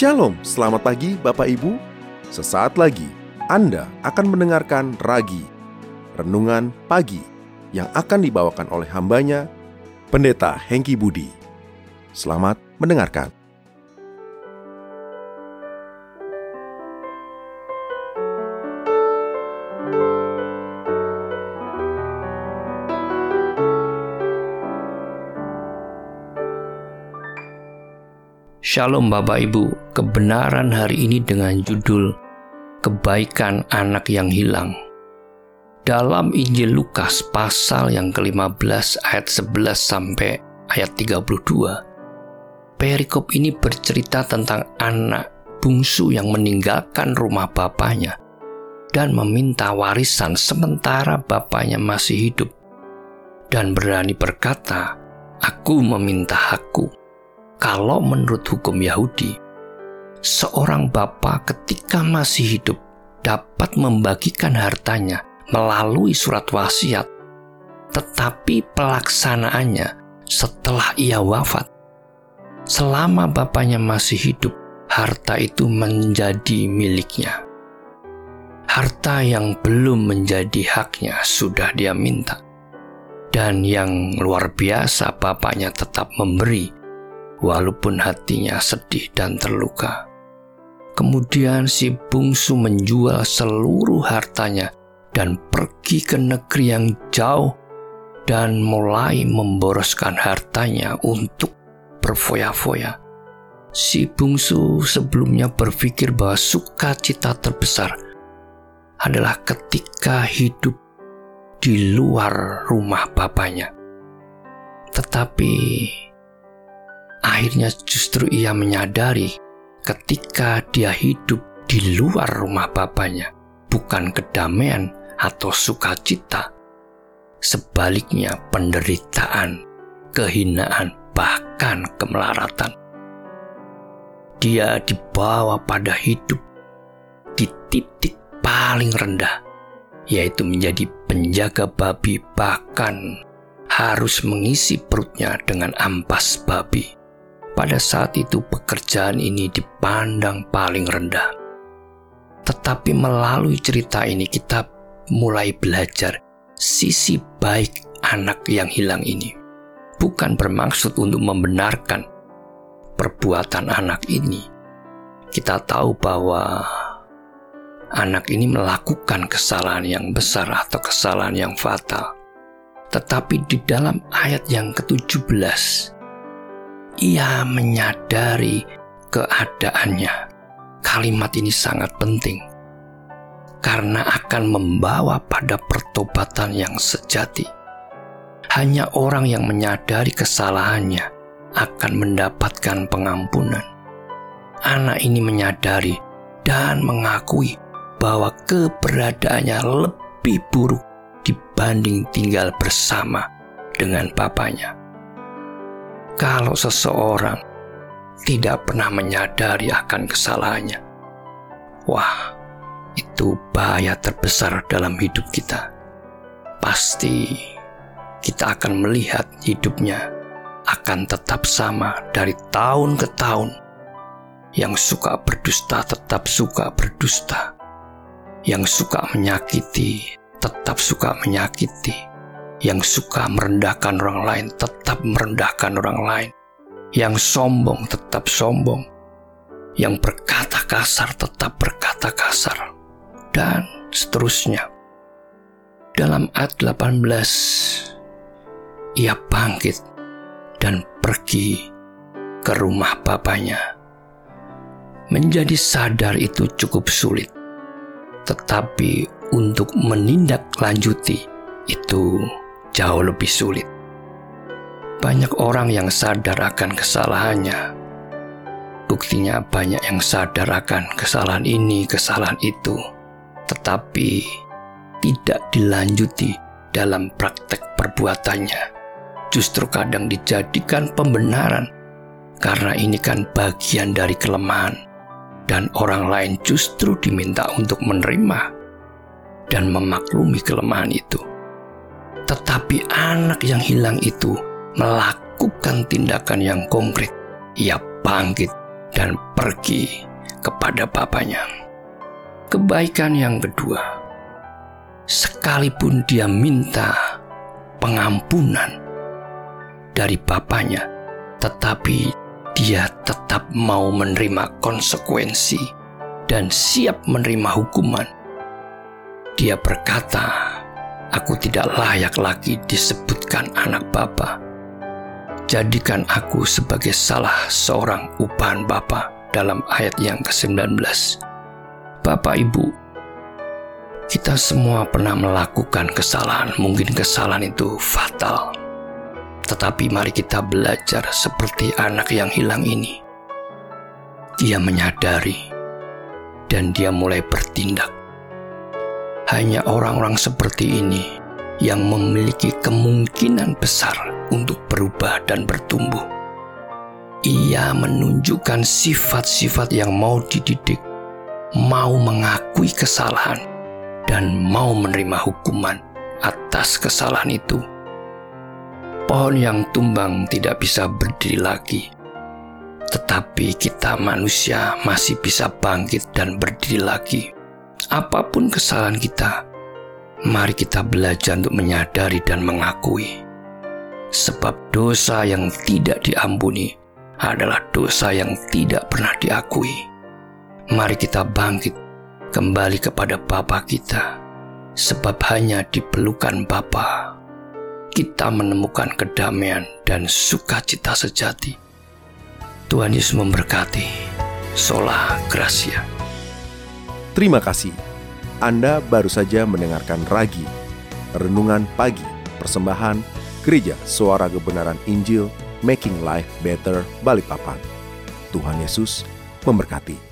Shalom, selamat pagi Bapak Ibu. Sesaat lagi Anda akan mendengarkan Ragi, Renungan Pagi, yang akan dibawakan oleh hambanya, Pendeta Hengki Budi. Selamat mendengarkan. Shalom Bapak Ibu, kebenaran hari ini dengan judul Kebaikan Anak yang Hilang. Dalam Injil Lukas pasal yang ke-15 ayat 11 sampai ayat 32, perikop ini bercerita tentang anak bungsu yang meninggalkan rumah bapaknya dan meminta warisan sementara bapaknya masih hidup dan berani berkata, "Aku meminta hakku." Kalau menurut hukum Yahudi, seorang bapak ketika masih hidup dapat membagikan hartanya melalui surat wasiat, tetapi pelaksanaannya setelah ia wafat. Selama bapaknya masih hidup, harta itu menjadi miliknya. Harta yang belum menjadi haknya sudah dia minta. Dan yang luar biasa bapaknya tetap memberi walaupun hatinya sedih dan terluka. Kemudian si bungsu menjual seluruh hartanya dan pergi ke negeri yang jauh dan mulai memboroskan hartanya untuk berfoya-foya. Si bungsu sebelumnya berpikir bahwa sukacita terbesar adalah ketika hidup di luar rumah bapaknya. Tetapi Akhirnya justru ia menyadari ketika dia hidup di luar rumah bapaknya, bukan kedamaian atau sukacita. Sebaliknya penderitaan, kehinaan, bahkan kemelaratan. Dia dibawa pada hidup di titik paling rendah, yaitu menjadi penjaga babi bahkan harus mengisi perutnya dengan ampas babi. Pada saat itu pekerjaan ini dipandang paling rendah. Tetapi melalui cerita ini kita mulai belajar sisi baik anak yang hilang ini. Bukan bermaksud untuk membenarkan perbuatan anak ini. Kita tahu bahwa anak ini melakukan kesalahan yang besar atau kesalahan yang fatal. Tetapi di dalam ayat yang ke-17 ia menyadari keadaannya. Kalimat ini sangat penting karena akan membawa pada pertobatan yang sejati. Hanya orang yang menyadari kesalahannya akan mendapatkan pengampunan. Anak ini menyadari dan mengakui bahwa keberadaannya lebih buruk dibanding tinggal bersama dengan bapaknya kalau seseorang tidak pernah menyadari akan kesalahannya. Wah, itu bahaya terbesar dalam hidup kita. Pasti kita akan melihat hidupnya akan tetap sama dari tahun ke tahun. Yang suka berdusta tetap suka berdusta. Yang suka menyakiti tetap suka menyakiti yang suka merendahkan orang lain tetap merendahkan orang lain. Yang sombong tetap sombong. Yang berkata kasar tetap berkata kasar. Dan seterusnya. Dalam ayat 18, ia bangkit dan pergi ke rumah bapaknya. Menjadi sadar itu cukup sulit, tetapi untuk menindaklanjuti itu jauh lebih sulit. Banyak orang yang sadar akan kesalahannya. Buktinya banyak yang sadar akan kesalahan ini, kesalahan itu. Tetapi tidak dilanjuti dalam praktek perbuatannya. Justru kadang dijadikan pembenaran karena ini kan bagian dari kelemahan dan orang lain justru diminta untuk menerima dan memaklumi kelemahan itu. Tetapi anak yang hilang itu melakukan tindakan yang konkret. Ia bangkit dan pergi kepada bapaknya. Kebaikan yang kedua, sekalipun dia minta pengampunan dari bapaknya, tetapi dia tetap mau menerima konsekuensi dan siap menerima hukuman. Dia berkata, "Aku tidak layak lagi disebutkan anak Bapa. Jadikan aku sebagai salah seorang upahan Bapa." Dalam ayat yang ke-19. Bapak Ibu, kita semua pernah melakukan kesalahan, mungkin kesalahan itu fatal. Tetapi mari kita belajar seperti anak yang hilang ini. Dia menyadari dan dia mulai bertindak. Hanya orang-orang seperti ini yang memiliki kemungkinan besar untuk berubah dan bertumbuh. Ia menunjukkan sifat-sifat yang mau dididik, mau mengakui kesalahan, dan mau menerima hukuman atas kesalahan itu. Pohon yang tumbang tidak bisa berdiri lagi, tetapi kita manusia masih bisa bangkit dan berdiri lagi apa pun kesalahan kita, mari kita belajar untuk menyadari dan mengakui. Sebab dosa yang tidak diampuni adalah dosa yang tidak pernah diakui. Mari kita bangkit kembali kepada Bapa kita, sebab hanya di pelukan Bapa kita menemukan kedamaian dan sukacita sejati. Tuhan Yesus memberkati. Sola Gracia. Terima kasih. Anda baru saja mendengarkan Ragi, Renungan Pagi, Persembahan Gereja Suara Kebenaran Injil, Making Life Better, Balikpapan. Tuhan Yesus memberkati.